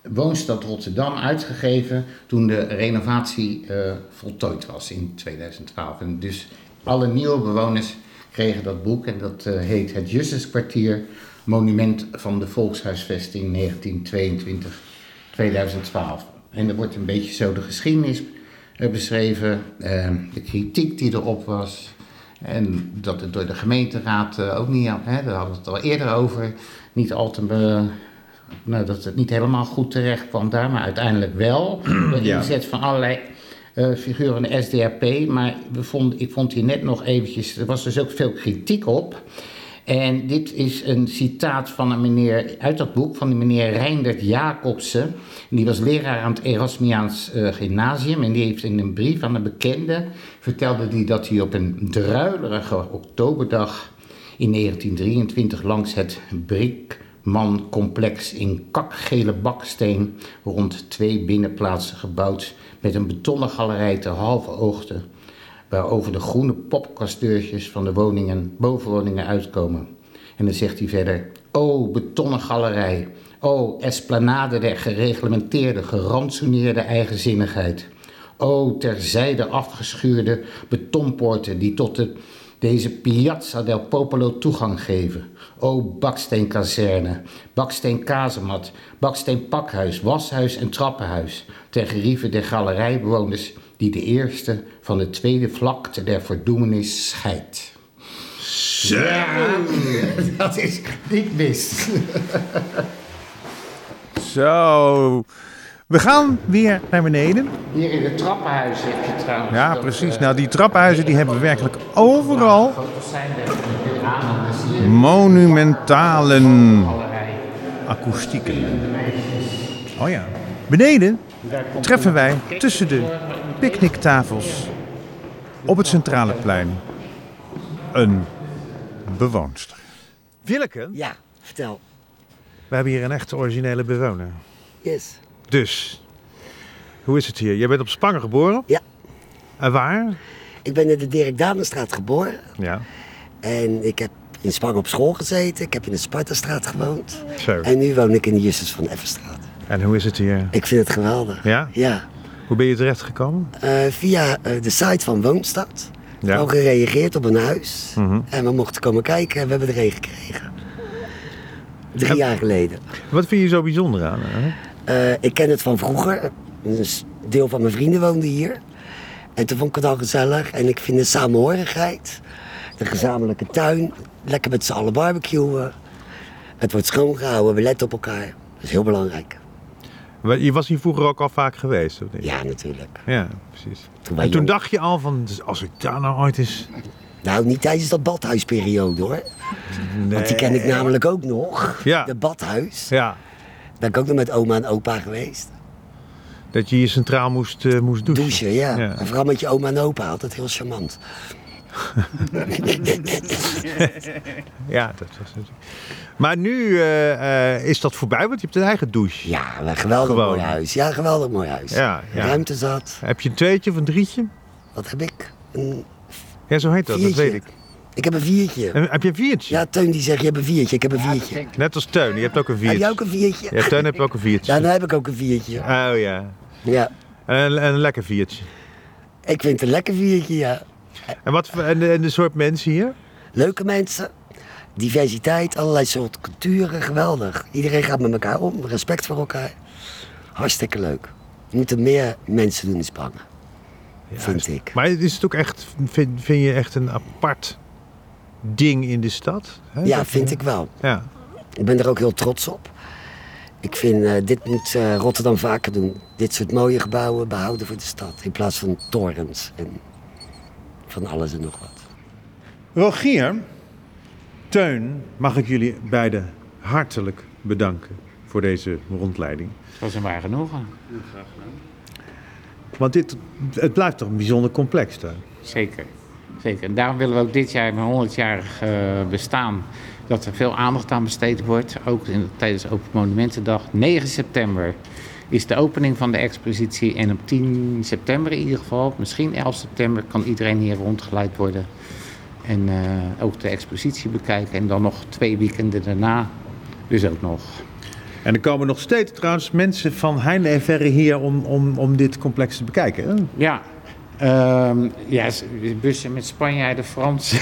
Speaker 2: Woonstad Rotterdam uitgegeven toen de renovatie eh, voltooid was in 2012. En dus alle nieuwe bewoners kregen dat boek en dat heet Het Justiskwartier, monument van de Volkshuisvesting 1922-2012. En er wordt een beetje zo de geschiedenis beschreven, eh, de kritiek die erop was. En dat het door de gemeenteraad eh, ook niet, hè, daar hadden we het al eerder over, niet al te, be- nou, dat het niet helemaal goed terecht kwam daar, maar uiteindelijk wel. De
Speaker 1: Ja.
Speaker 2: inzet van allerlei eh, figuren van de SDAP, maar we vonden, ik vond hier net nog eventjes, er was dus ook veel kritiek op. En dit is een citaat van een meneer uit dat boek, van de meneer Reindert Jacobsen. Die was leraar aan het Erasmiaans eh, Gymnasium. En die heeft in een brief aan een bekende vertelde hij dat hij op een druilerige oktoberdag in 1923 langs het Brinkman-complex in kakgele baksteen rond twee binnenplaatsen gebouwd met een betonnen galerij ter halve oogte waarover de groene popkasteurtjes van de woningen, bovenwoningen uitkomen. En dan zegt hij verder, o betonnen galerij, o esplanade der gereglementeerde, gerantsoeneerde eigenzinnigheid. O terzijde afgeschuurde betonpoorten die tot de, deze Piazza del Popolo toegang geven. O baksteenkazerne, baksteenkazemat, baksteenpakhuis, washuis en trappenhuis. Ter gerieve der galerijbewoners die de eerste van de tweede vlakte der verdoemenis scheidt. Ja, dat is niet mis.
Speaker 1: Zo. We gaan weer naar beneden.
Speaker 2: Hier in het trappenhuis heb je trouwens...
Speaker 1: Ja, precies.
Speaker 2: eh,
Speaker 1: Nou, die trappenhuizen die hebben we werkelijk overal
Speaker 2: er
Speaker 1: monumentalen
Speaker 2: galerij.
Speaker 1: akoestieken. Oh ja. Beneden treffen wij tussen de picknicktafels op het centrale plein een bewoonster. Willeke,
Speaker 5: Ja, vertel.
Speaker 1: we hebben hier een echte originele bewoner.
Speaker 5: Yes.
Speaker 1: Dus, hoe is het hier? Jij bent op Spangen geboren?
Speaker 5: Ja.
Speaker 1: En waar?
Speaker 5: Ik ben in de Dirk Danenstraat geboren.
Speaker 1: Ja.
Speaker 5: En ik heb in Spangen op school gezeten. Ik heb in de Spartastraat gewoond.
Speaker 1: Zo.
Speaker 5: En nu woon ik in de Justus van Effenstraat.
Speaker 1: En hoe is het hier?
Speaker 5: Ik vind het geweldig.
Speaker 1: Ja?
Speaker 5: Ja.
Speaker 1: Hoe ben je terecht gekomen?
Speaker 5: Eh, via eh, de site van Woonstad.
Speaker 1: Ja.
Speaker 5: Al gereageerd op een huis.
Speaker 1: Mhm.
Speaker 5: En we mochten komen kijken en we hebben er een gekregen. Drie jaar geleden.
Speaker 1: Wat vind je zo bijzonder aan? Hè?
Speaker 5: Eh, ik ken het van vroeger. Een deel van mijn vrienden woonde hier. En toen vond ik het al gezellig. En ik vind de samenhorigheid, de gezamenlijke tuin, lekker met z'n allen barbecuen. Het wordt schoongehouden, we letten op elkaar. Dat is heel belangrijk.
Speaker 1: Maar Je was hier vroeger ook al vaak geweest, of niet?
Speaker 5: Ja, natuurlijk.
Speaker 1: Ja, precies.
Speaker 5: Toen
Speaker 1: En toen
Speaker 5: jong-
Speaker 1: dacht je al van, dus als ik daar nou ooit eens...
Speaker 5: Nou, niet tijdens dat badhuisperiode hoor. Want die ken ik namelijk ook nog.
Speaker 1: Ja.
Speaker 5: De badhuis.
Speaker 1: Ja,
Speaker 5: Ben ik ook nog met oma en opa geweest.
Speaker 1: dat je hier centraal moest, eh, moest douchen.
Speaker 5: Douchen, ja.
Speaker 1: Ja.
Speaker 5: En vooral met je oma en opa, altijd heel charmant.
Speaker 1: Ja, dat was het. Maar nu eh, eh, is dat voorbij, want je hebt een eigen douche.
Speaker 5: Ja, een geweldig
Speaker 1: Gewoon.
Speaker 5: mooi huis. Ja, geweldig mooi huis.
Speaker 1: Ja, ja.
Speaker 5: Ruimte zat.
Speaker 1: Heb je een tweetje of een drietje?
Speaker 5: Wat heb ik? Een
Speaker 1: Ja, zo heet dat, dat weet ik.
Speaker 5: Ik heb een viertje.
Speaker 1: En heb je een viertje?
Speaker 5: Ja, Teun die zegt, je hebt een viertje. Ik heb een viertje.
Speaker 1: Net als Teun, je hebt ook een
Speaker 5: Heb
Speaker 1: viertje.
Speaker 5: jij ook een viertje?
Speaker 1: Ja, Teun heeft ook een viertje.
Speaker 5: Ja, dan heb ik ook een viertje.
Speaker 1: Oh ja.
Speaker 5: Ja.
Speaker 1: En een, en een lekker viertje.
Speaker 5: Ik vind het een lekker viertje, ja.
Speaker 1: En, wat, voor- en, de, en de soort mensen hier?
Speaker 5: Leuke mensen. Diversiteit, allerlei soorten culturen, geweldig. Iedereen gaat met elkaar om, respect voor elkaar. Hartstikke leuk. We moeten meer mensen doen in Spangen. vind ik.
Speaker 1: Maar is het ook echt, vind, vind je echt een apart ding in de stad? Hè?
Speaker 5: Ja,
Speaker 1: Dat-
Speaker 5: vind ik wel.
Speaker 1: Ja.
Speaker 5: Ik ben er ook heel trots op. Ik vind, eh, dit moet eh, Rotterdam vaker doen. Dit soort mooie gebouwen behouden voor de stad. In plaats van torens en van alles en nog wat.
Speaker 1: Rogier, Teun, mag ik jullie beiden hartelijk bedanken voor deze rondleiding.
Speaker 2: Het was een waar genoegen.
Speaker 1: Want dit, het blijft toch een bijzonder complex, Teun?
Speaker 2: Zeker. Zeker. En daarom willen we ook dit jaar, mijn 100-jarig eh, bestaan, dat er veel aandacht aan besteed wordt. Ook in, tijdens Open Monumentendag. 9 september is de opening van de expositie. En op 10 september in ieder geval, misschien 11 september, kan iedereen hier rondgeleid worden. En eh, ook de expositie bekijken. En dan nog twee weekenden daarna. Dus ook nog.
Speaker 1: En er komen nog steeds trouwens mensen van heinde en verre hier om, om, om dit complex te bekijken. hè?
Speaker 2: Ja, ehm, ja bussen met Spanjaarden, Frans.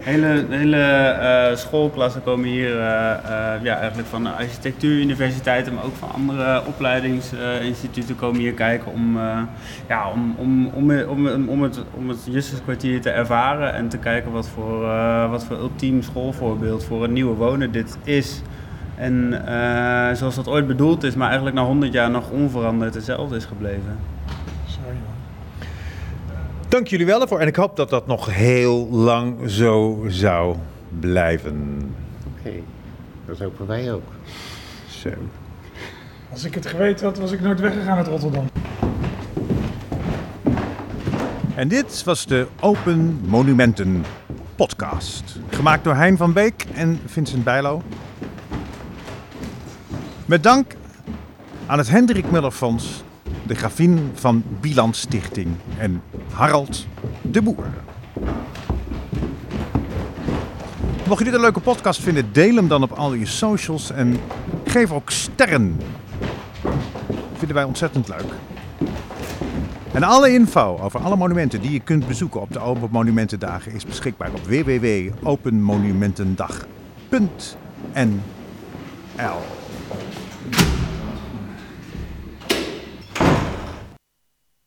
Speaker 3: Hele, hele eh, schoolklassen komen hier eh, eh, ja, eigenlijk van architectuuruniversiteiten, maar ook van andere opleidingsinstituten komen hier kijken om, ja, om, om, om, om, om, het, om het te ervaren en te kijken wat voor, wat voor ultiem schoolvoorbeeld voor een nieuwe wonen dit is. En zoals dat ooit bedoeld is, maar eigenlijk na 100 jaar nog onveranderd hetzelfde is gebleven.
Speaker 1: Dank jullie wel ervoor. En ik hoop dat dat nog heel lang zo zou blijven.
Speaker 2: Oké, dat hopen wij ook.
Speaker 1: Zo.
Speaker 4: Als ik het geweten had, was ik nooit weggegaan uit Rotterdam.
Speaker 1: En dit was de Open Monumenten podcast. Gemaakt door Hein van Beek en Vincent Bijlo. Met dank aan het Hendrik Muller Fonds, de Grafien van Biland Stichting en Harald de Boer. Mocht je dit een leuke podcast vinden, deel hem dan op al je socials en geef ook sterren. vinden wij ontzettend leuk. En alle info over alle monumenten die je kunt bezoeken op de Open Monumentendagen is beschikbaar op www.openmonumentendag.nl.